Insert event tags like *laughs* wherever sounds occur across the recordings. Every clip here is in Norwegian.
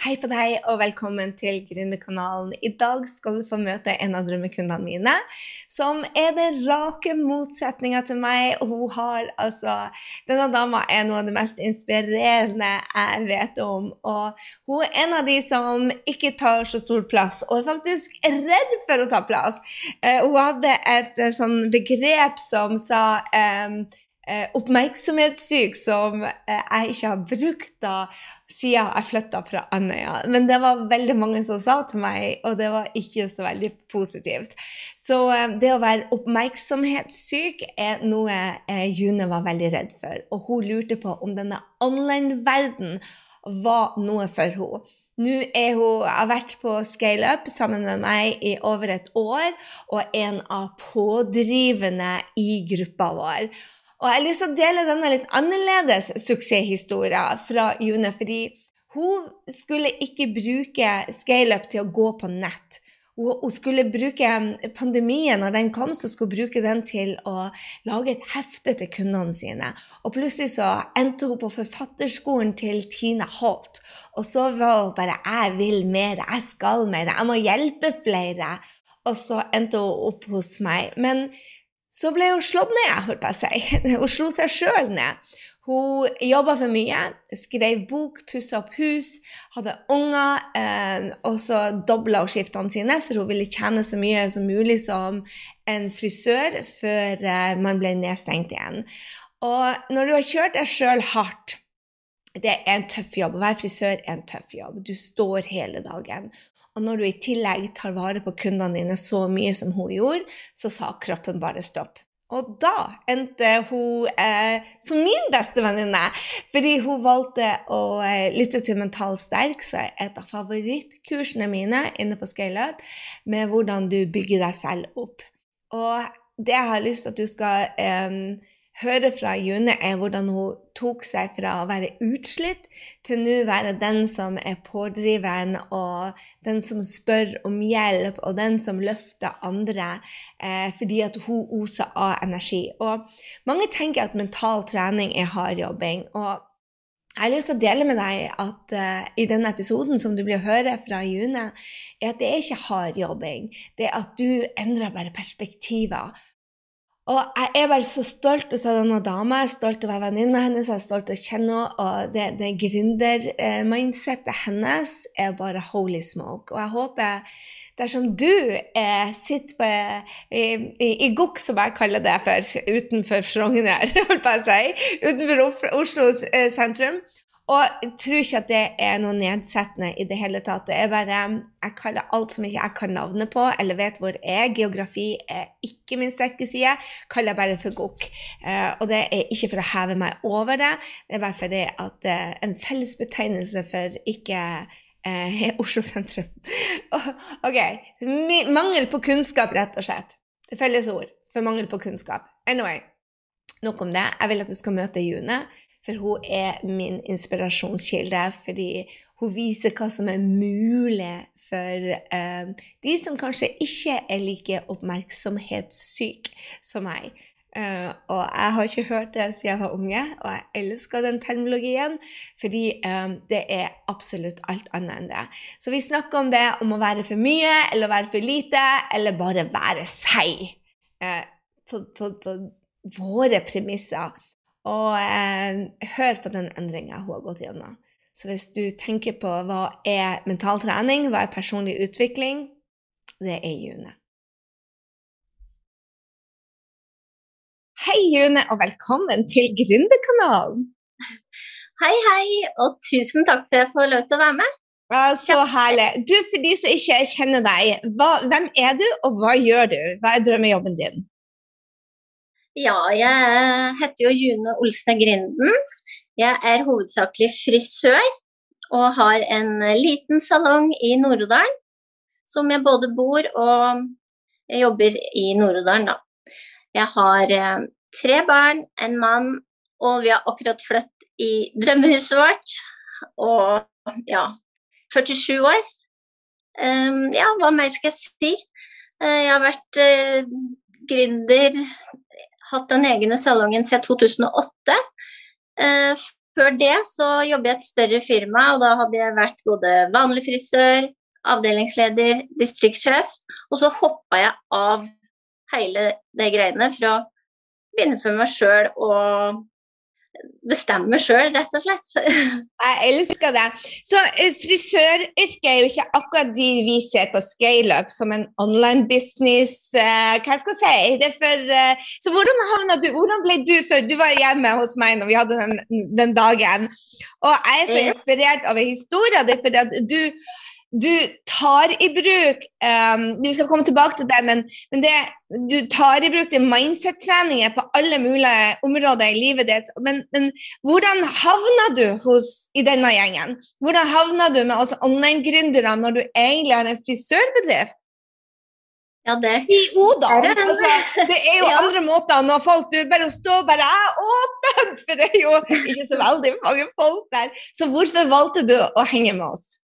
Hei på deg, og velkommen til Gründerkanalen. I dag skal du få møte en av drømmekundene mine, som er den rake motsetninga til meg. Og hun har altså Denne dama er noe av det mest inspirerende jeg vet om. Og hun er en av de som ikke tar så stor plass, og er faktisk redd for å ta plass. Uh, hun hadde et uh, sånn begrep som sa um, oppmerksomhetssyk, som jeg ikke har brukt da siden jeg flytta fra Andøya. Men det var veldig mange som sa til meg, og det var ikke så veldig positivt. Så eh, det å være oppmerksomhetssyk er noe eh, June var veldig redd for. Og hun lurte på om denne online-verdenen var noe for henne. Nå er hun, har vært på ScaleUp sammen med meg i over et år og er en av pådrivende i gruppa vår. Og jeg har lyst til å dele denne litt annerledes suksesshistorien fra June. Fordi hun skulle ikke bruke ScaleUp til å gå på nett. Hun skulle bruke pandemien, når den kom, så skulle bruke den til å lage et hefte til kundene sine. Og plutselig så endte hun på forfatterskolen til Tina Holt. Og så var hun bare 'Jeg vil mer. Jeg skal mer. Jeg må hjelpe flere.' Og så endte hun opp hos meg. Men så ble hun slått ned, holdt på å si. Hun slo seg sjøl ned. Hun jobba for mye, skrev bok, pussa opp hus, hadde unger. Eh, og så dobla hun skiftene sine, for hun ville tjene så mye som mulig som en frisør før eh, man ble nedstengt igjen. Og når du har kjørt deg sjøl hardt det er en tøff jobb. Å være frisør er en tøff jobb. Du står hele dagen. Og når du i tillegg tar vare på kundene dine så mye som hun gjorde, så sa kroppen bare stopp. Og da endte hun eh, som min beste venninne, fordi hun valgte å eh, lytte til Mental Sterk, som er et av favorittkursene mine inne på ScaleUp, med hvordan du bygger deg selv opp. Og det jeg har lyst til at du skal eh, høre fra June, er hvordan hun tok seg fra å være utslitt til nå være den som er pådriveren, og den som spør om hjelp, og den som løfter andre eh, fordi at hun oser av energi. Og mange tenker at mental trening er hardjobbing. og jeg har lyst til å dele med deg at uh, i denne episoden som du blir høre fra June, er at det er ikke hardjobbing. Det er at du endrer bare perspektiver. Og jeg er bare så stolt av denne dama. Jeg er stolt av å være venninna hennes, jeg er stolt av å kjenne henne. Og det, det gründer-mindsettet hennes er bare holy smoke. Og jeg håper dersom du eh, sitter på, i, i, i gokk, som jeg kaller det for, utenfor Frogner, *laughs* holdt på å si, utenfor Oslo eh, sentrum, og jeg tror ikke at det er noe nedsettende i det hele tatt. Det er bare, Jeg kaller alt som ikke jeg kan navnet på eller vet hvor er. Geografi er ikke min sterke side. kaller jeg bare for gokk. Uh, og det er ikke for å heve meg over det, det er bare fordi at uh, en fellesbetegnelse for ikke eh, *laughs* Oslo sentrum. *laughs* ok. Mangel på kunnskap, rett og slett. Felles ord for mangel på kunnskap. Anyway, nok om det. Jeg vil at du skal møte June. For hun er min inspirasjonskilde, fordi hun viser hva som er mulig for uh, de som kanskje ikke er like oppmerksomhetssyke som meg. Uh, og jeg har ikke hørt det siden jeg var unge, og jeg elsker den termologien, fordi um, det er absolutt alt annet enn det. Så vi snakker om det om å være for mye eller å være for lite, eller bare være seg uh, på, på, på våre premisser. Og eh, hør på den endringa hun har gått gjennom. Så hvis du tenker på hva er mental trening, hva er personlig utvikling, det er June. Hei, June, og velkommen til Gründerkanalen. Hei, hei, og tusen takk for at jeg får lov til å være med. Ja, så herlig. Du, For de som ikke kjenner deg, hva, hvem er du, og hva gjør du? Hva er drømmejobben din? Ja, jeg heter jo June Olsne Grinden. Jeg er hovedsakelig frisør og har en liten salong i Nord-Odalen. Som jeg både bor og jobber i Nord-Odalen, da. Jeg har eh, tre barn, en mann, og vi har akkurat flyttet i drømmehuset vårt. Og ja 47 år. Um, ja, hva mer skal jeg si? Uh, jeg har vært uh, gründer hatt den egne salongen siden 2008. Eh, før det så jobber jeg i et større firma, og da hadde jeg vært både vanlig frisør, avdelingsleder, distriktssjef, og så hoppa jeg av hele det greiene for å begynne for meg sjøl og bestemme sjøl, rett og slett. *laughs* Jeg elsker det. Så eh, frisøryrket er jo ikke akkurat de vi ser på scaleup som en online business. Uh, hva skal jeg si? Det for, uh, så hvordan havna du Hvordan ble du før? Du var hjemme hos meg når vi hadde den, den dagen. Og jeg er så inspirert over historien din, for at du du tar i bruk um, Vi skal komme tilbake til det, men, men det, du tar i bruk mindset-treninger på alle mulige områder i livet ditt. Men, men hvordan havna du hos, i denne gjengen? Hvordan havna du med oss online-gründere når du egentlig har en frisørbedrift? Ja, det I Oda. Altså, det er jo *laughs* ja. andre måter når folk du bare står bare åpent, *laughs* for det er jo ikke så veldig mange folk der. Så hvorfor valgte du å henge med oss?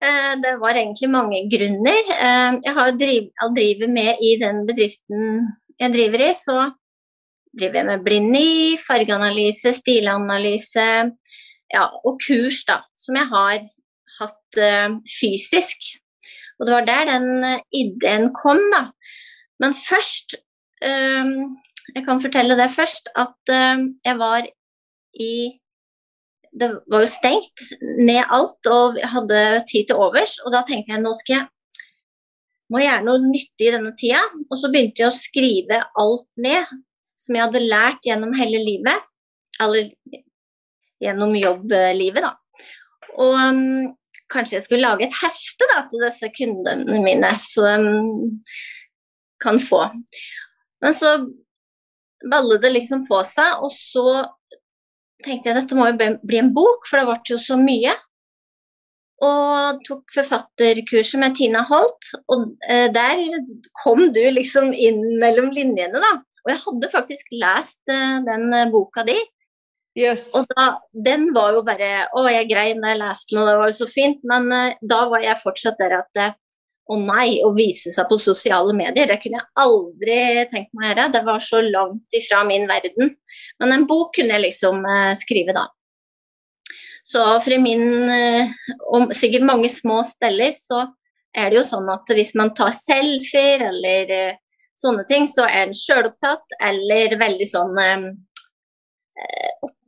Eh, det var egentlig mange grunner. Eh, jeg har driver med i den bedriften jeg driver i, så driver jeg med blindny, fargeanalyse, stilanalyse ja, og kurs, da, som jeg har hatt uh, fysisk. Og det var der den ideen kom, da. Men først Jeg kan fortelle det først, at jeg var i det var jo stengt ned alt og hadde tid til overs. Og da tenkte jeg nå skal jeg må gjøre noe nyttig i denne tida. Og så begynte jeg å skrive alt ned som jeg hadde lært gjennom hele livet. Eller gjennom jobblivet, da. Og um, kanskje jeg skulle lage et hefte da, til disse kundene mine, så de um, kan få. Men så ballet det liksom på seg, og så tenkte jeg dette må jo bli en bok, for det ble jo så mye. Og tok forfatterkurset med Tina Holt, og eh, der kom du liksom inn mellom linjene, da. Og jeg hadde faktisk lest eh, den eh, boka di. Yes. Og da, den var jo bare Å, jeg grein da jeg leste den, og det var jo så fint. Men eh, da var jeg fortsatt der at å nei, å vise seg på sosiale medier, det kunne jeg aldri tenkt meg å gjøre. Det var så langt ifra min verden. Men en bok kunne jeg liksom uh, skrive, da. Så for i min, uh, og sikkert mange små steller, så er det jo sånn at hvis man tar selfier eller uh, sånne ting, så er en sjølopptatt eller veldig sånn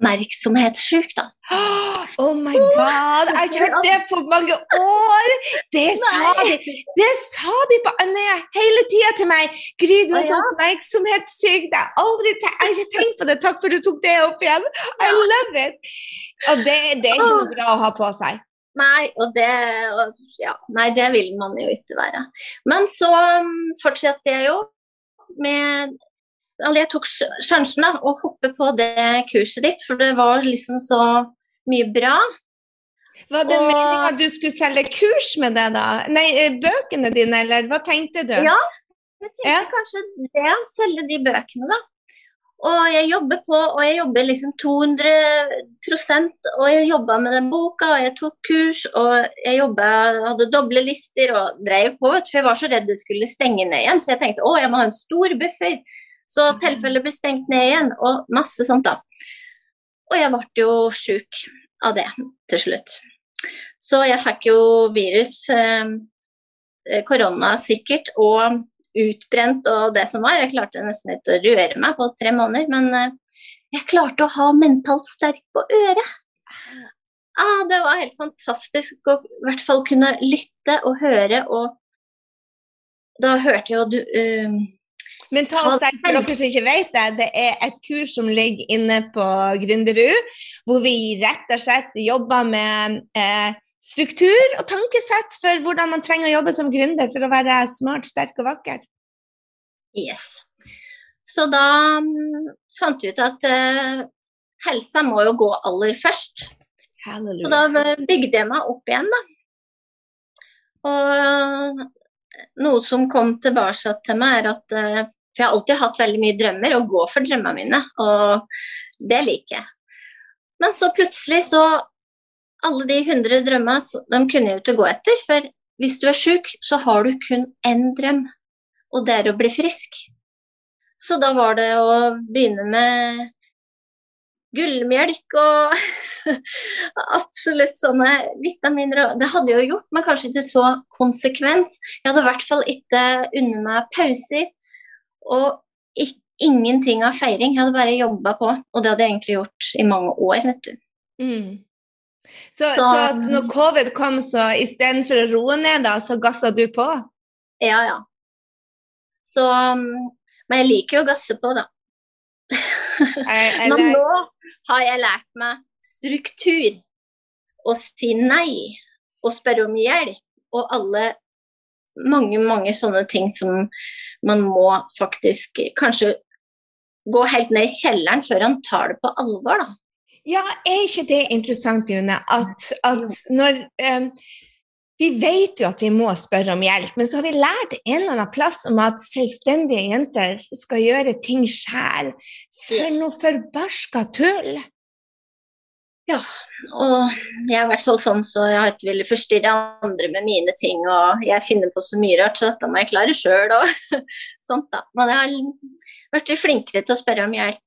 oppmerksomhetssjuk, da. *gasps* Oh my god, jeg har ikke hørt det på mange år! Det *gasps* sa de Det sa de på Andøya hele tida til meg. Gry, du er så oppmerksomhetssyk. Det er aldri jeg har ikke tenkt på det. Takk for du tok det opp igjen. I love it! Og det, det er ikke noe bra å ha på seg. Nei, og det, ja, nei, det vil man jo ikke være. Men så um, fortsetter jeg jo med jeg tok sjansen da, å hoppe på det kurset ditt, for det var liksom så mye bra. Var det og... meninga at du skulle selge kurs med det, da? Nei, eh, bøkene dine, eller hva tenkte du? Ja, jeg tenkte ja. kanskje det, selge de bøkene, da. Og jeg jobber på, og jeg jobber liksom 200% og jeg jobba med den boka, og jeg tok kurs, og jeg jobbet, hadde doble lister og drev på, for jeg var så redd det skulle stenge ned igjen, så jeg tenkte å, jeg må ha en stor buffer. Så tilfellet ble stengt ned igjen, og masse sånt, da. Og jeg ble jo sjuk av det til slutt. Så jeg fikk jo virus, eh, korona sikkert, og utbrent og det som var. Jeg klarte nesten ikke å røre meg på tre måneder, men eh, jeg klarte å ha mentalt sterk på øret. Ah, det var helt fantastisk å i hvert fall kunne lytte og høre, og da hørte jeg jo du uh, Mental sterk, for dere som ikke vet det, det er et kurs som ligger inne på Gründerud, hvor vi rett og slett jobber med eh, struktur og tankesett for hvordan man trenger å jobbe som gründer for å være smart, sterk og vakker. Yes. Så da um, fant vi ut at uh, helsa må jo gå aller først. Halleluja. Så da bygde jeg meg opp igjen, da. Og noe som kom tilbake til meg, er at uh, for jeg har alltid hatt veldig mye drømmer og går for drømmene mine, og det liker jeg. Men så plutselig så Alle de 100 drømmene, de kunne jeg jo ikke gå etter. For hvis du er sjuk, så har du kun én drøm, og det er å bli frisk. Så da var det å begynne med gullmelk og *laughs* absolutt sånne vitaminer. Det hadde jeg jo gjort, men kanskje ikke så konsekvent. Jeg hadde i hvert fall ikke unnet meg pauser. Og ingenting av feiring. Jeg hadde bare jobba på, og det hadde jeg egentlig gjort i mange år, vet du. Mm. Så, så, så, når covid kom, så istedenfor å roe ned, da, så gassa du på? Ja, ja. Så Men jeg liker jo å gasse på, da. *laughs* Men nå har jeg lært meg struktur. Å si nei og spørre om hjelp. Og alle mange, mange sånne ting som man må faktisk kanskje gå helt ned i kjelleren før han tar det på alvor, da. Ja, er ikke det interessant, June, at, at når um, Vi vet jo at vi må spørre om hjelp, men så har vi lært en eller annen plass om at selvstendige jenter skal gjøre ting sjæl. For yes. noe forbarska tull! Ja, og jeg er i hvert fall sånn så jeg har ikke villet forstyrre andre med mine ting, og jeg finner på så mye rart, så dette må jeg klare sjøl og *laughs* sånt, da. Men jeg har blitt flinkere til å spørre om hjelp.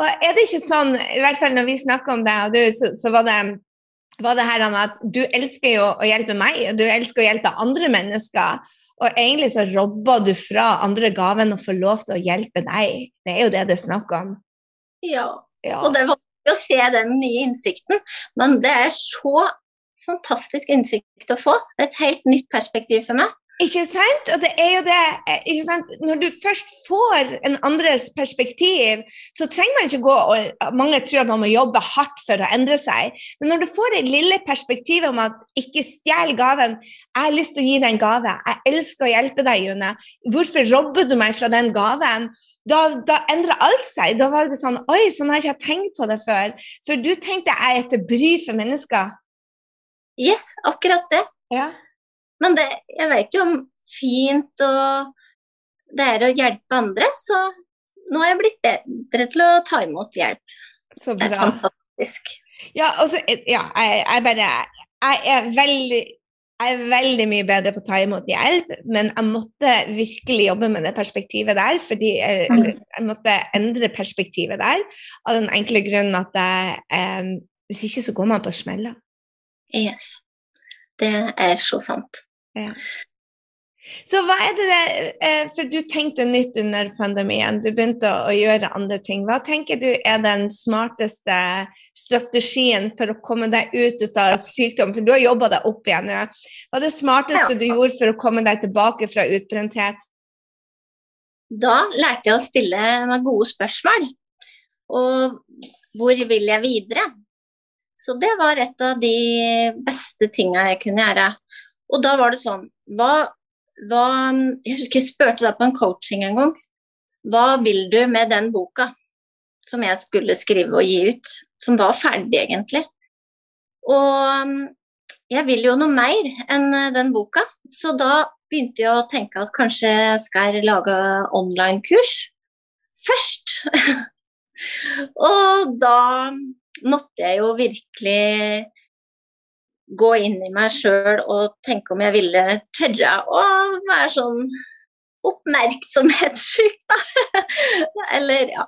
Og er det ikke sånn, i hvert fall når vi snakker om det, og du, så, så var det var det her med at du elsker jo å hjelpe meg, og du elsker å hjelpe andre mennesker. Og egentlig så robber du fra andre gaven å få lov til å hjelpe deg. Det er jo det det er snakk om. Ja. ja. Og det var å se den nye innsikten. Men det er så fantastisk innsikt å få. Det er et helt nytt perspektiv for meg. Ikke sant? Og det er jo det? Når du først får en andres perspektiv, så trenger man ikke gå og Mange tror at man må jobbe hardt for å endre seg. Men når du får det lille perspektivet om at ikke stjel gaven Jeg har lyst til å gi deg en gave. Jeg elsker å hjelpe deg, June. Hvorfor robber du meg fra den gaven? Da, da endra alt seg. Da var det sånn Oi, sånn har jeg ikke tenkt på det før. For du tenkte jeg er til bry for mennesker. Yes, akkurat det. Ja. Men det, jeg vet jo om fint og det er å hjelpe andre, så nå har jeg blitt bedre til å ta imot hjelp. Så bra. Det er fantastisk. Ja, altså, ja jeg, jeg bare Jeg er veldig jeg er veldig mye bedre på å ta imot hjelp, men jeg måtte virkelig jobbe med det perspektivet der. fordi jeg, mm. jeg måtte endre perspektivet der av den enkle grunnen at jeg, eh, hvis ikke så går man på smeller. Yes. Det er så sant. Ja. Så hva er det eh, For du tenkte nytt under pandemien, du begynte å, gjøre andre ting. Hva tenker du er den smarteste strategien for å komme deg ut, av sykdom? For du har jobba deg opp igjen nå. Hva er det smarteste du gjorde for å komme deg tilbake fra utbrenthet? Da lærte jeg å stille meg gode spørsmål. Og hvor vil jeg videre? Så det var et av de beste tinga jeg kunne gjøre. Og da var det sånn Hva hva, Jeg husker jeg spurte deg på en coaching en gang. Hva vil du med den boka som jeg skulle skrive og gi ut? Som var ferdig, egentlig. Og jeg vil jo noe mer enn uh, den boka, så da begynte jeg å tenke at kanskje jeg skal lage online-kurs først. *laughs* og da måtte jeg jo virkelig gå inn i meg sjøl og tenke om jeg ville tørre å være sånn oppmerksomhetssyk, da. *laughs* Eller, ja.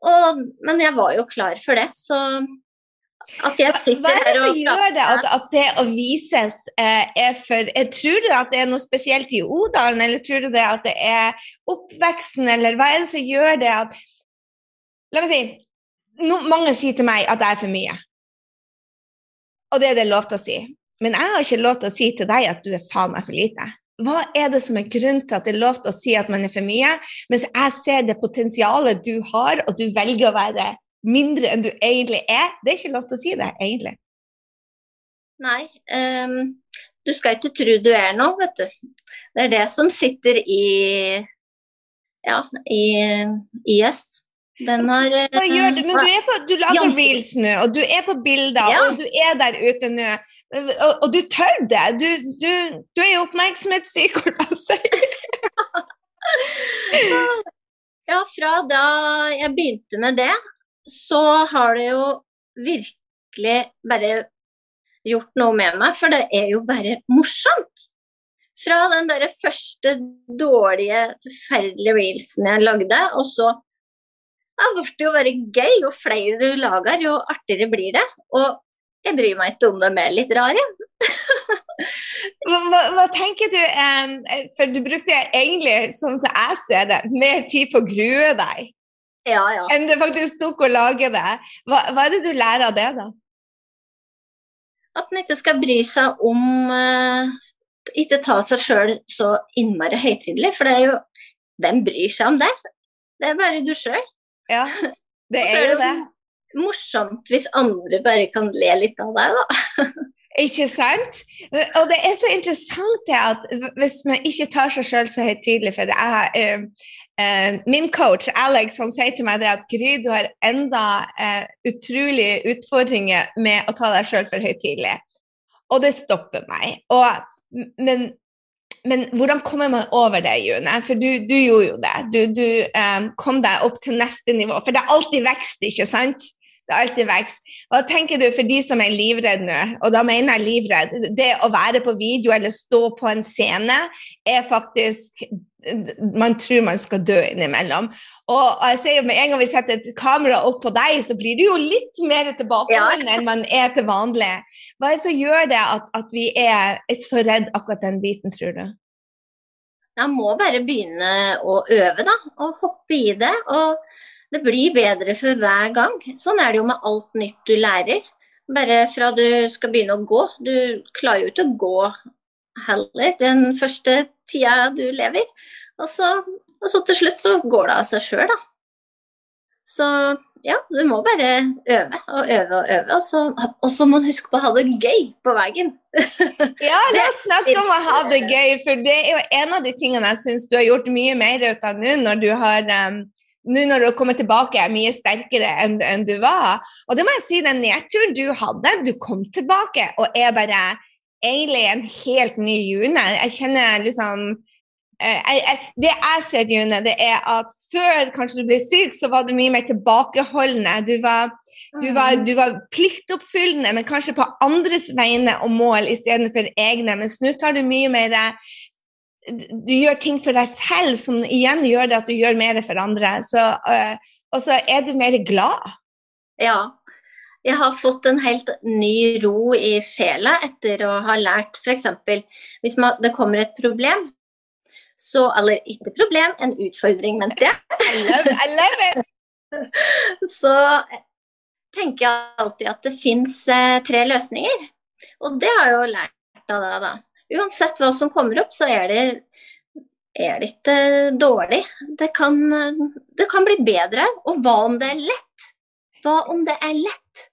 Og, men jeg var jo klar for det, så at jeg sitter her Hva er det som gjør det at, at, det å vises eh, er for jeg eh, Tror du at det er noe spesielt i Odalen, eller tror du det at det er oppveksten, eller hva er det som gjør det at La meg si no, Mange sier til meg at det er for mye. Og det er det lov til å si. Men jeg har ikke lov til å si til deg at du er faen meg for lite. Hva er det som er grunnen til at det er lov til å si at man er for mye, mens jeg ser det potensialet du har, og du velger å være mindre enn du egentlig er? Det er ikke lov til å si det, egentlig. Nei. Um, du skal ikke tro du er noe, vet du. Det er det som sitter i ja, i IS. Den har Hva gjør du? Men du, på, du lager reels nå, og du er på bilder, ja. og du er der ute nå. Og, og du tør det. Du, du, du er jo oppmerksomhetssyk, holdt jeg på å si. *laughs* ja, fra da jeg begynte med det, så har det jo virkelig bare gjort noe med meg, for det er jo bare morsomt. Fra den der første dårlige, forferdelige reelsen jeg lagde, og så da ble det jo bare gøy. Jo flere du lager, jo artigere blir det. Og jeg bryr meg ikke om dem er litt rare. *laughs* hva, hva, hva, tenker du um, For du brukte egentlig, sånn som jeg ser det, mer tid på å grue deg ja, ja. enn det faktisk tok å lage det. Hva, hva, er det du lærer av det, da? At en ikke skal bry seg om uh, Ikke ta seg sjøl så innmari høytidelig, for det er jo Hvem bryr seg om det? Det er bare du sjøl. Ja, *laughs* det er jo det. Morsomt hvis andre bare kan le litt av deg, da. *laughs* Ikke sant? Og det er så interessant det at hvis man ikke tar seg sjøl så høytidelig for det jeg, uh, Min coach Alex han sier til meg det at Gry, du har enda uh, utrolige utfordringer med å ta deg sjøl for høytidelig. Og det stopper meg. Og, men, men, hvordan kommer man over det, June? For du, du gjorde jo det. Du, du um, kom deg opp til neste nivå. For det er alltid vekst, ikke sant? Det er alltid vekst. Hva tenker du for de som er livredde nå, og da mener jeg livredd, det å være på video eller stå på en scene er faktisk man tror man skal dø innimellom. Og jeg ser jo med en gang vi setter et kamera opp på deg, så blir du jo litt mer tilbakeholden ja. enn man er til vanlig. Hva er det som gjør det at, at vi er så redd akkurat den biten, tror du? Jeg må bare begynne å øve, da. Og hoppe i det. Og det blir bedre for hver gang. Sånn er det jo med alt nytt du lærer. Bare fra du skal begynne å gå. Du klarer jo ikke å gå heller den første tida du lever. Og så, og så til slutt så går det av seg sjøl, da. Så ja, du må bare øve og øve og øve. Og så, og så må du huske på å ha det gøy på veien. *laughs* ja, la oss snakke om å ha det gøy, for det er jo en av de tingene jeg syns du har gjort mye mer ut av nå, når du har um, nå når du kommer tilbake, er mye sterkere enn, enn, du var. Og det må jeg si, den nedturen du hadde, du kom tilbake og er bare egentlig en helt ny June. Jeg kjenner liksom eh, jeg, jeg, Det jeg ser, June, det er at før kanskje du ble syk, så var du mye mer tilbakeholdende. Du var, du var, mm. du var pliktoppfyllende, men kanskje på andres vegne og mål istedenfor egne. Mens nå tar du mye mer du gjør ting for deg selv som igjen gjør det at du gjør mer for andre. Så, uh, og så er du mer glad. Ja. Jeg har fått en helt ny ro i sjela etter å ha lært f.eks. hvis man, det kommer et problem, så Eller ikke problem, en utfordring, mente jeg. I love, I love it. *laughs* så tenker jeg alltid at det fins eh, tre løsninger. Og det har jeg jo lært av deg, da uansett hva som kommer opp, så er det, er det ikke dårlig. Det kan, det kan bli bedre. Og hva om det er lett? Hva om det er lett?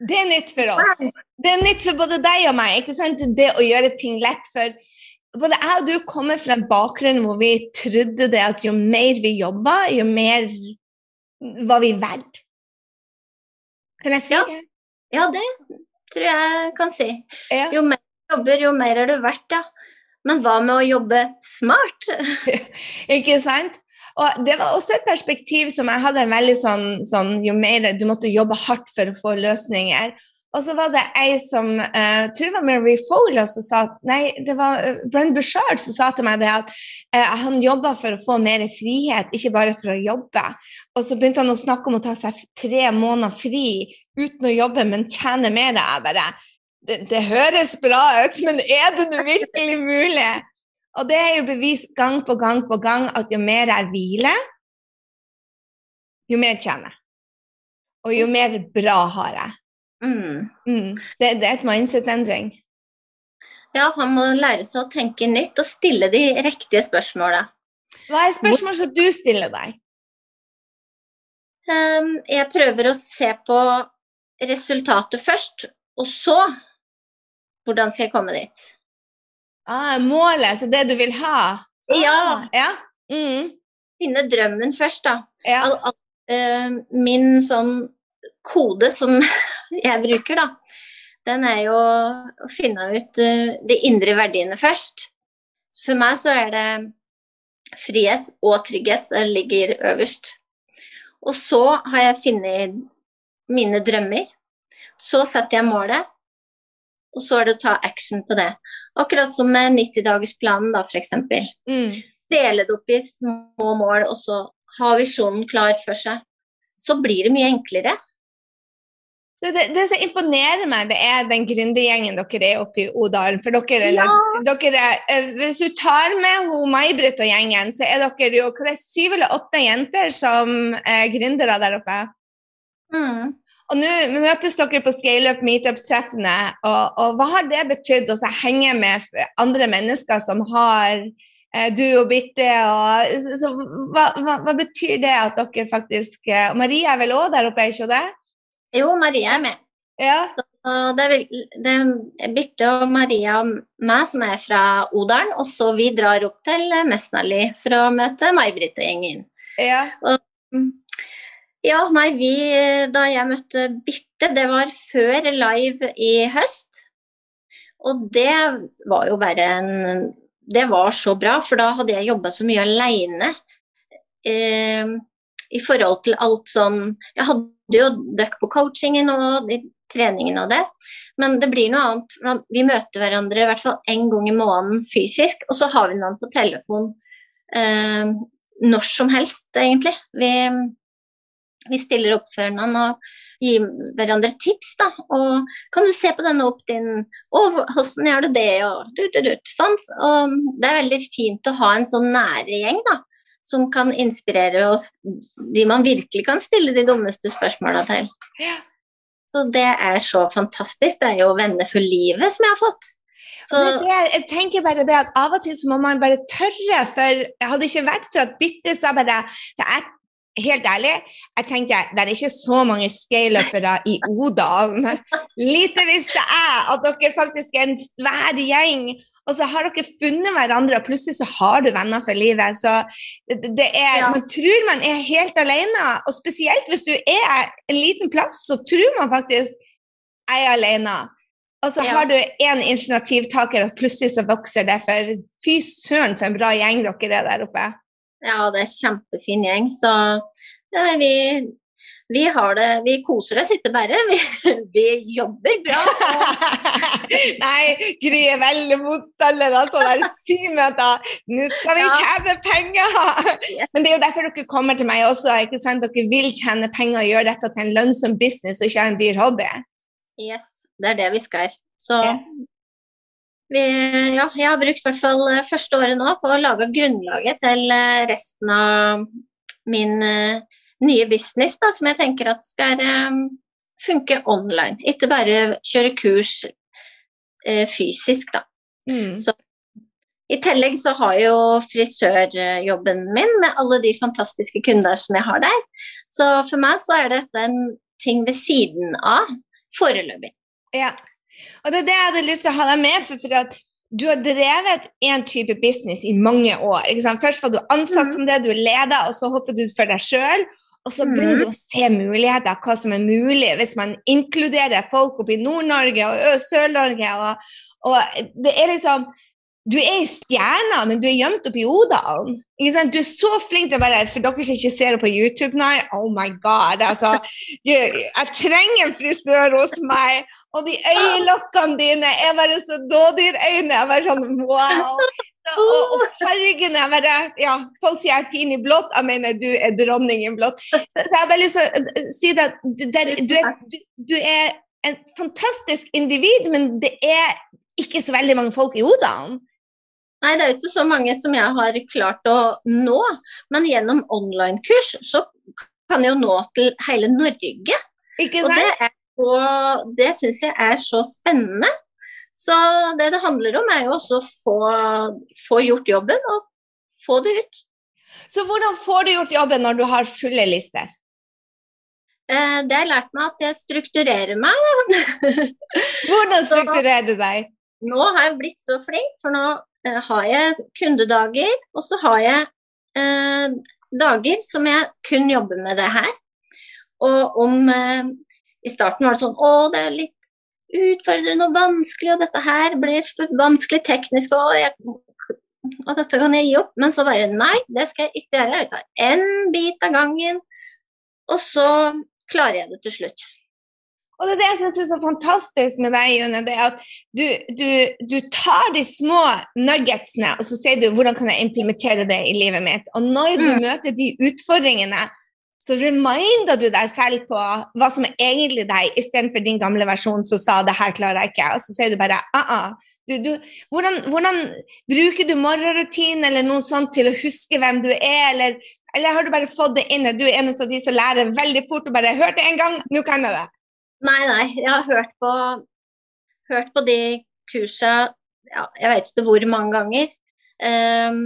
Det er nytt for oss. Det er nytt for både deg og meg. ikke sant? Det å gjøre ting lett. For både jeg og du kommer fra en bakgrunn hvor vi trodde det at jo mer vi jobba, jo mer var vi verdt. Kan jeg si ja. det? Ja, det tror jeg kan si. Ja. Jo mer jobber, jo mer er du verdt, ja. Men hva med å jobbe smart? *laughs* ikke sant? Og det var også et perspektiv som jeg hadde en veldig sånn, sånn Jo mer du måtte jobbe hardt for å få løsninger. Og så var det ei som uh, jeg tror det var Mary Fowler som sa at Nei, det var uh, Brenn Bushard som sa til meg det at uh, han jobba for å få mer frihet, ikke bare for å jobbe. Og så begynte han å snakke om å ta seg tre måneder fri uten å jobbe, men tjene mer. Jeg bare det, det, høres bra ut, men er det nå virkelig mulig? Og det er jo bevist gang på gang på gang at jo mer jeg hviler, jo mer tjener jeg. Og jo mer bra har jeg. Mm. Mm. Det, det, er et mindset-endring. Ja, han må lære seg å tenke nytt og stille de riktige spørsmåla. Hva er spørsmål som du stiller deg? Um, jeg prøver å se på resultatet først, og så hvordan skal jeg komme dit? Ah, målet, så det du vil ha? Ja. Ah, ja. Mm. Finne drømmen først, da. Ja. Al al uh, min sånn kode som *laughs* jeg bruker, da, den er jo å finne ut uh, de indre verdiene først. For meg så er det frihet og trygghet som ligger øverst. Og så har jeg funnet mine drømmer. Så setter jeg målet, og så er det å ta action på det. Akkurat som med 90-dagersplanen, da, f.eks. Mm. Dele det opp i små mål, og så ha visjonen klar for seg. så blir det mye enklere. Så det, det, som imponerer meg, det er den gründergjengen dere er oppe i Odalen. For dere, Ja. dere eh, Hvis du tar med May-Britt og gjengen, så er dere jo hva det er, syv eller åtte jenter som er gründere der oppe. Mm. Og nå møtes dere på scaleup meetup-treffene, og, og hva har det betydd å henge med andre mennesker som har eh, du og Birte og så, så, hva, hva, hva betyr det at dere faktisk eh, og Maria er vel òg der oppe, er ikke det? Jo, Maria er med. Ja. Og det er, det er Birte og Maria og meg som er fra Odalen, og så vi drar opp til Mesnali for å møte May-Britt-gjengen. ja. Ja, nei, vi Da jeg møtte Birte, det var før live i høst. Og det var jo bare en Det var så bra, for da hadde jeg jobba så mye aleine. Eh, I forhold til alt sånn Jeg hadde jo døkk på coachingen og de treningene og det, men det blir noe annet. Vi møter hverandre i hvert fall én gang i måneden fysisk, og så har vi noen på telefon eh, når som helst, egentlig. Vi vi stiller opp for noen og gir hverandre tips. da, og 'Kan du se på denne opp din Å, hvordan gjør du det?' og du, du, du, sånn. Og det er veldig fint å ha en sånn nære gjeng da, som kan inspirere oss, de man virkelig kan stille de dummeste spørsmåla til. Ja. Så det er så fantastisk. Det er jo venner for livet som jeg har fått. Så, Det, jeg tenker bare det at Av og til så må man bare tørre, for jeg hadde ikke vært for at Birte sa bare jeg, Helt ærlig, jeg tenker det er ikke så mange scaleupere i Odalen. Lite visste jeg at dere faktisk er en svær gjeng. Og så har dere funnet hverandre, og plutselig så har du venner for livet. Så det, er, Ja. Man tror man er helt alene, og spesielt hvis du er en liten plass, så tror man faktisk jeg er alene. Og så Ja. har du én initiativtaker, og plutselig så vokser det. For fy søren for en bra gjeng dere er der oppe. Ja, det er kjempefin gjeng. Så ja, vi, vi har det Vi koser oss ikke bare. Vi, *laughs* vi jobber bra. *laughs* Nei, Gry er veldig motstander altså, sånne der symøter. Nå skal vi Ja. tjene penger! Men det er jo derfor dere kommer til meg også. ikke sant? Dere vil tjene penger og gjøre dette til en lønnsom business og ikke en dyr hobby. Yes, det er det vi skal. Så Ja. Vi, ja, jeg har brukt hvert fall eh, første året nå på å lage grunnlaget til eh, resten av min eh, nye business, da, som jeg tenker at skal funke online. Ikke bare kjøre kurs eh, fysisk, da. Mm. Så- I tillegg så har jo frisørjobben min med alle de fantastiske kunder som jeg har der. Så for meg så er dette en ting ved siden av foreløpig. Ja. Og det er det jeg hadde lyst til å ha deg med for. for at du har drevet én type business i mange år. ikke sant? Først var du ansatt mm. som det, du er leder, og så hoppet du for deg sjøl. Og så Mhm. begynner du å se muligheter, hva som er mulig hvis man inkluderer folk oppe i Nord-Norge og Sør-Norge. Og, og det er liksom Du er i stjerna, men du er gjemt oppi Odalen. Du er så flink til å være For dere som ikke ser det på YouTube, nei, oh my god. altså, jeg, jeg trenger en frisør hos meg. Og de øyelokkene dine er bare så dådyrøyne. Jeg bare sånn wow. Og, og fargene bare Ja, folk sier jeg er fin i blått, jeg mener du er dronning i blått. Så jeg har bare lyst til å eh, si at du, der, du, er, du, du er et fantastisk individ, men det er ikke så veldig mange folk i Odalen. Nei, det er jo ikke så mange som jeg har klart å nå, men gjennom online-kurs så kan jeg jo nå til hele Norge. Ikke Og det, sant? er det syns jeg er så spennende. Så det det handler om, er jo også å få, få gjort jobben og få det ut. Så hvordan får du gjort jobben når du har fulle lister? Eh, det har lært meg at jeg strukturerer meg. Hvordan *laughs* strukturerer du deg? Nå har jeg blitt så flink, for nå eh, har jeg kundedager, og så har jeg eh, dager som jeg kun jobber med det her. Og om eh, I starten var det sånn Å, det er litt utfordrende og vanskelig, og dette her blir vanskelig teknisk, og, jeg, og dette kan jeg gi opp. Men så bare Nei, det skal jeg ikke gjøre. Jeg tar én bit av gangen, og så klarer jeg det til slutt. Og det er det jeg synes er så fantastisk med deg, June, det er at du, du, du tar de små nuggetsene, og så sier du hvordan kan jeg implementere det i livet mitt. Og når du Mm. møter de utfordringene, så reminder du deg selv på hva som er egentlig deg, istedenfor din gamle versjon som sa 'det her klarer jeg ikke'. Og så sier du bare ah, ah. Du, du, hvordan, hvordan, bruker du morgenrutinen eller noe sånt til å huske hvem du er, eller, eller har du bare fått det inn? Du er en av de som lærer veldig fort og bare 'hørte en gang, nå kan jeg det'. Nei, nei. Jeg har hørt på, hørt på de kursene ja, jeg vet ikke hvor mange ganger. Um,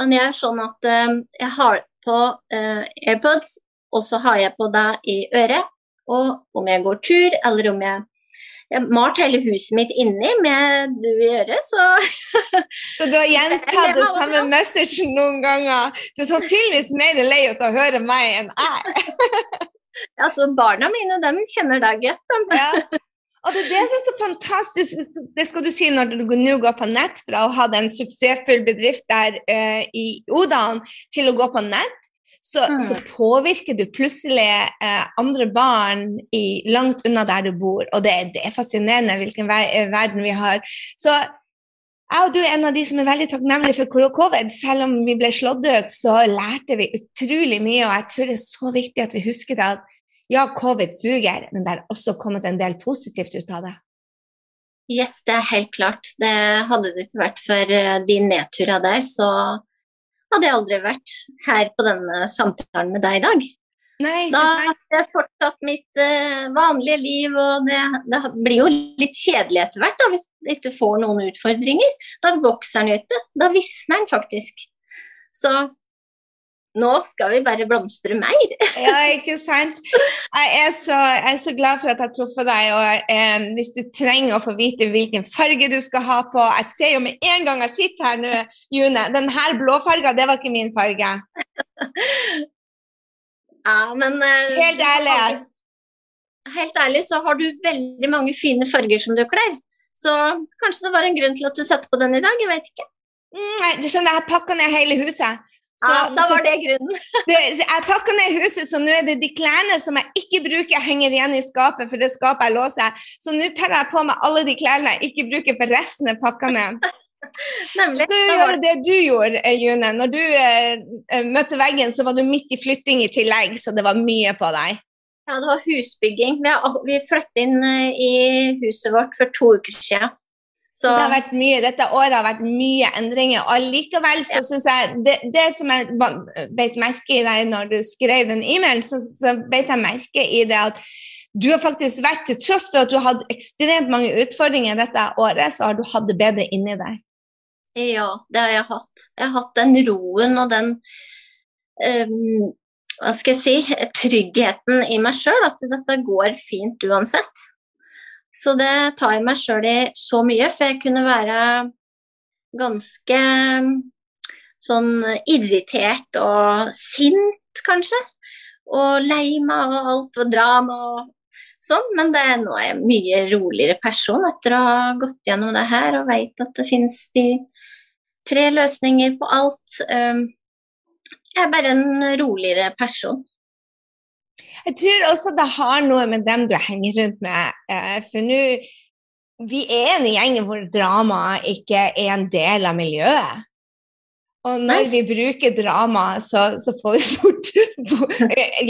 men jeg er sånn at um, jeg har på uh, AirPods, og så har jeg på deg i øret. Og om jeg går tur, eller om jeg jeg malt hele huset mitt inni med du i øret, så *laughs* Så du har gjentatt det samme message noen ganger? Du er sannsynligvis mer lei av å høre meg enn jeg. *laughs* ja, så barna mine, de kjenner deg godt, de. ja. Og det er det som er så fantastisk, det skal du si når du nå går på nett, fra å ha en suksessfull bedrift der uh, i Odalen til å gå på nett, så, mm. så påvirker du plutselig uh, andre barn i, langt unna der du bor. Og det, det er fascinerende hvilken ver eh, verden vi har. Så jeg og du er en av de som er veldig takknemlige for covid. Selv om vi ble slått ut, så lærte vi utrolig mye, og jeg tror det er så viktig at vi husker det at ja, covid suger, men det er også kommet en del positivt ut av det. Yes, det er helt klart. Det hadde det ikke vært for eh, de nedturene der, så hadde jeg aldri vært her på denne samtalen med deg i dag. Nei, da hadde jeg fortsatt mitt uh, vanlige liv, og det, det, blir jo litt kjedelig etter hvert da, hvis du ikke får noen utfordringer. Da vokser den ute. Da visner den faktisk. Så nå skal vi bare blomstre mer. *laughs* ja, ikke sant. Jeg er, så, jeg er så glad for at jeg har truffet deg. Og eh, hvis du trenger å få vite hvilken farge du skal ha på Jeg ser jo med en gang jeg sitter her nå, June, den her blåfarga, det var ikke min farge. *laughs* ja, men eh, Helt ærlig. Helt ærlig så har du veldig mange fine farger som du kler. Så kanskje det var en grunn til at du satte på den i dag, jeg vet ikke. Mm, nei, du skjønner, jeg pakka ned hele huset. Så, ja, da var det grunnen. *laughs* det, jeg pakka ned huset, så nå er det de klærne som jeg ikke bruker, henger igjen i skapet, for det skapet jeg låser. Så nå tar jeg på meg alle de klærne jeg ikke bruker, for resten er pakka ned. *laughs* Nemlig. Så gjør det du gjorde, eh, June. Når du eh, eh, møtte veggen, så var du midt i flytting i tillegg, så det var mye på deg. Ja, det var husbygging. Vi, vi flyttet inn i huset vårt for to uker siden. Så, så det har vært mye, dette året har vært mye endringer. Og likevel så ja. syns jeg det, det, som jeg beit merke i deg når du skrev den e-mailen, så, så beit jeg merke i det at du har faktisk vært, til tross for at du har hatt ekstremt mange utfordringer dette året, så har du hatt det bedre inni deg. Ja, det har jeg hatt. Jeg har hatt den roen og den um, hva skal jeg si, tryggheten i meg sjøl, at dette går fint uansett. Så det tar jeg meg sjøl i så mye, for jeg kunne være ganske sånn irritert og sint, kanskje. Og lei meg og alt og drama og sånn. Men det, nå er jeg en mye roligere person etter å ha gått gjennom det her og veit at det finnes de tre løsninger på alt. Um, jeg er bare en roligere person. Jeg tror også det har noe med dem du henger rundt med. Eh, for nå Vi er en gjeng hvor drama ikke er en del av miljøet. Og når vi bruker drama, så, så får vi fort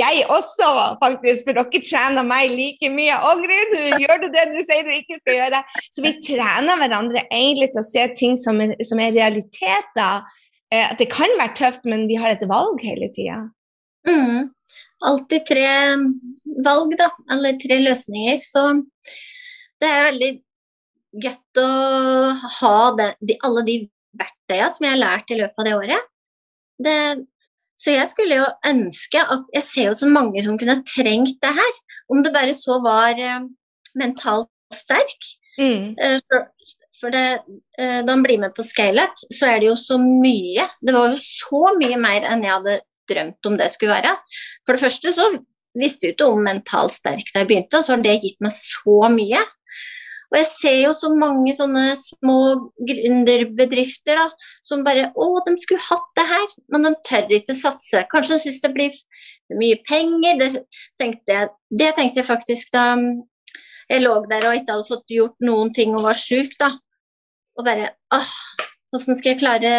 Jeg også, faktisk, for dere trener meg like mye. Ågrid, Grid, gjør du det du sier du ikke skal gjøre?' Så vi trener hverandre egentlig til å se ting som er, som er realiteter. Eh, at det kan være tøft, men vi har et valg hele tida. Mm alltid tre valg, da, eller tre løsninger. Så det er veldig godt å ha det, de, alle de verktøyene som jeg har lært i løpet av det året. Det, så jeg skulle jo ønske at Jeg ser jo så mange som kunne trengt det her. Om det bare så var uh, mentalt sterk. Mm. Uh, for, for det, uh, da han blir med på scaleup, så er det jo så mye. Det var jo så mye mer enn jeg hadde drømt om det skulle være. For det første så visste jeg ikke om mentalt sterk da jeg begynte, og så har det gitt meg så mye. Og jeg ser jo så mange sånne små gründerbedrifter da, som bare Å, de skulle hatt det her, men de tør ikke satse. Kanskje de syns det blir mye penger. Det tenkte, jeg, det tenkte jeg faktisk da jeg lå der og ikke hadde fått gjort noen ting og var sjuk, da. Og bare åh, hvordan skal jeg klare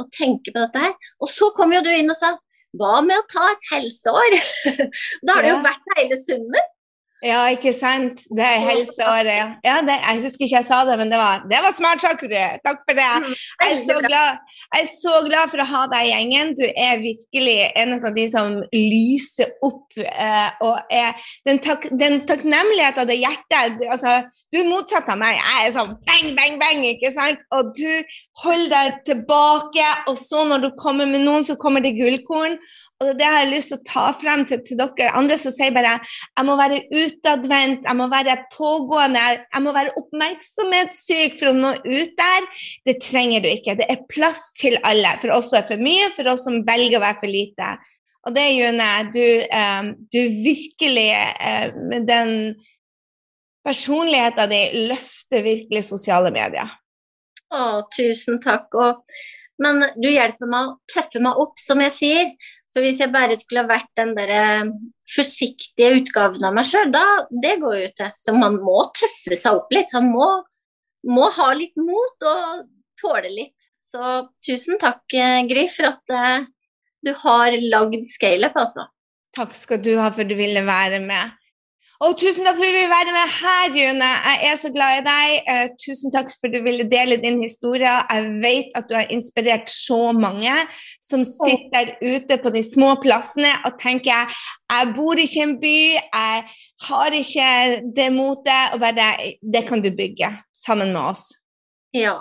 å tenke på dette her? Og så kom jo du inn og sa hva med å ta et helseår? *laughs* da har det jo vært hele summen. Ja, ikke sant. Det er helseåret. Ja, det, jeg husker ikke jeg sa det, men det var, det var smart sagt, Takk for det. Mm, jeg er, så glad, jeg er så glad for å ha deg i gjengen. Du er virkelig en av de som lyser opp eh, og er den, tak, den takknemligheten, det hjertet du, altså, du er motsatt av meg. Jeg er sånn bang, bang, bang, ikke sant? Og du holder deg tilbake, og så når du kommer med noen, så kommer det gullkorn. Og det har jeg lyst til å ta frem til, til dere andre som sier bare jeg må være utadvendt, jeg må være pågående, jeg må være oppmerksomhetssyk for å nå ut der. Det trenger du ikke. Det er plass til alle. For oss som er for mye, for oss som velger å være for lite. Og det, June, du, eh, du virkelig eh, med den personligheten din løfter virkelig sosiale medier. Å, tusen takk. Og, men du hjelper meg å tøffe meg opp, som jeg sier. Så hvis jeg bare skulle ha vært den der eh, forsiktige utgaven av meg sjøl, da Det går jo til. Så man må tøffe seg opp litt. Han må, må ha litt mot og tåle litt. Så tusen takk, eh, Gry, for at uh, du har lagd scaleup, altså. Takk skal du ha for at du ville være med. Og tusen takk for at du ville være med her, Rune. Jeg er så glad i deg. Uh, tusen takk for at du ville dele din historie. Jeg vet at du har inspirert så mange som sitter ute på de små plassene og tenker jeg bor ikke i en by, jeg har ikke det motet, og bare det kan du bygge sammen med oss. Ja,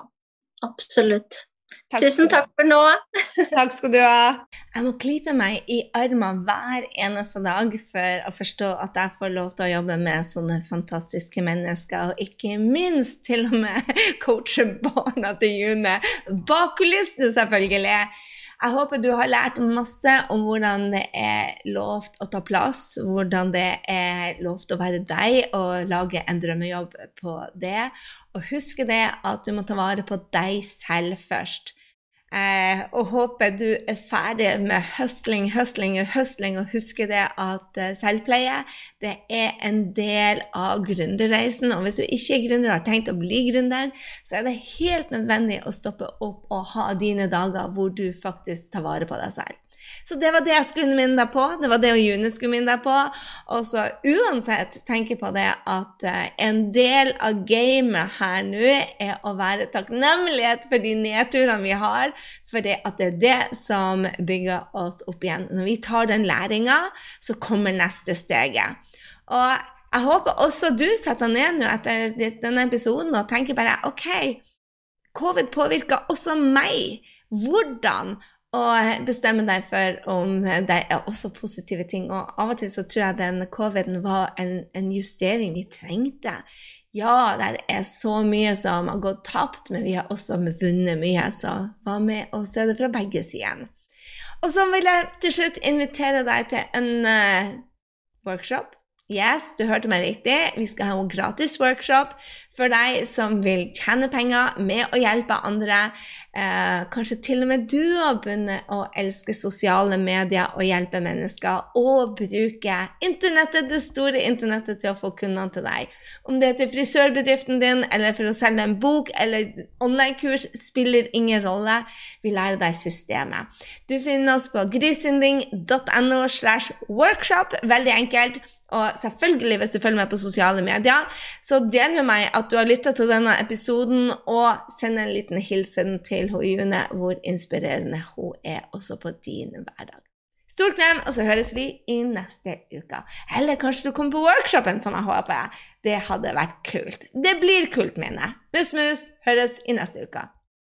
absolutt. Takk Tusen takk for nå. *laughs* takk skal du ha. Jeg må klype meg i armene hver eneste dag for å forstå at jeg får lov til å jobbe med sånne fantastiske mennesker, og ikke minst til og med *laughs* coache barna til June. Bak kulissene, selvfølgelig. Jeg håper du har lært masse om hvordan det er lovt å ta plass, hvordan det er lovt å være deg og lage en drømmejobb på det. Og husk det at du må ta vare på deg selv først. Eh, og håper du er ferdig med høstling, høstling og høstling, og husker det at eh, selvpleie det er en del av gründerreisen. Og hvis du ikke er gründer og har tenkt å bli gründer, så er det helt nødvendig å stoppe opp og ha dine dager hvor du faktisk tar vare på deg selv. Så det var det jeg skulle minne deg på. Det var det June skulle minne deg på. Og så uansett tenke på det at uh, en del av gamet her nå er å være takknemlighet for de nedturene vi har, for det at det er det som bygger oss opp igjen. Når vi tar den læringa, så kommer neste steget. Og jeg håper også du setter ned nå etter denne episoden og tenker bare OK, covid påvirker også meg. Hvordan? Og bestemme deg for om det er også positive ting. Og av og til så tror jeg den covid-en var en, en justering vi trengte. Ja, det er så mye som har gått tapt, men vi har også vunnet mye. Så hva med å se det fra begge sider? Og så vil jeg til slutt invitere deg til en uh, workshop Yes, du hørte meg riktig. Vi skal ha en gratis workshop for deg som vil tjene penger med å hjelpe andre. Eh, kanskje til og med du har begynt å elske sosiale medier og hjelpe mennesker. Og bruke internettet, det store internettet til å få kundene til deg. Om det er til frisørbedriften din, eller for å selge en bok eller online-kurs, spiller ingen rolle. Vi lærer deg systemet. Du finner oss på grisinding.no slash workshop. Veldig enkelt. Og selvfølgelig, hvis du følger med på sosiale medier, så del med meg at du har lytta til denne episoden, og send en liten hilsen til June, hvor inspirerende hun er også på din hverdag. Stor klem, og så høres vi i neste uke. Eller kanskje du kommer på workshopen, som jeg håper. Det hadde vært kult. Det blir kult, mener. Mus, mus, høres i neste uke.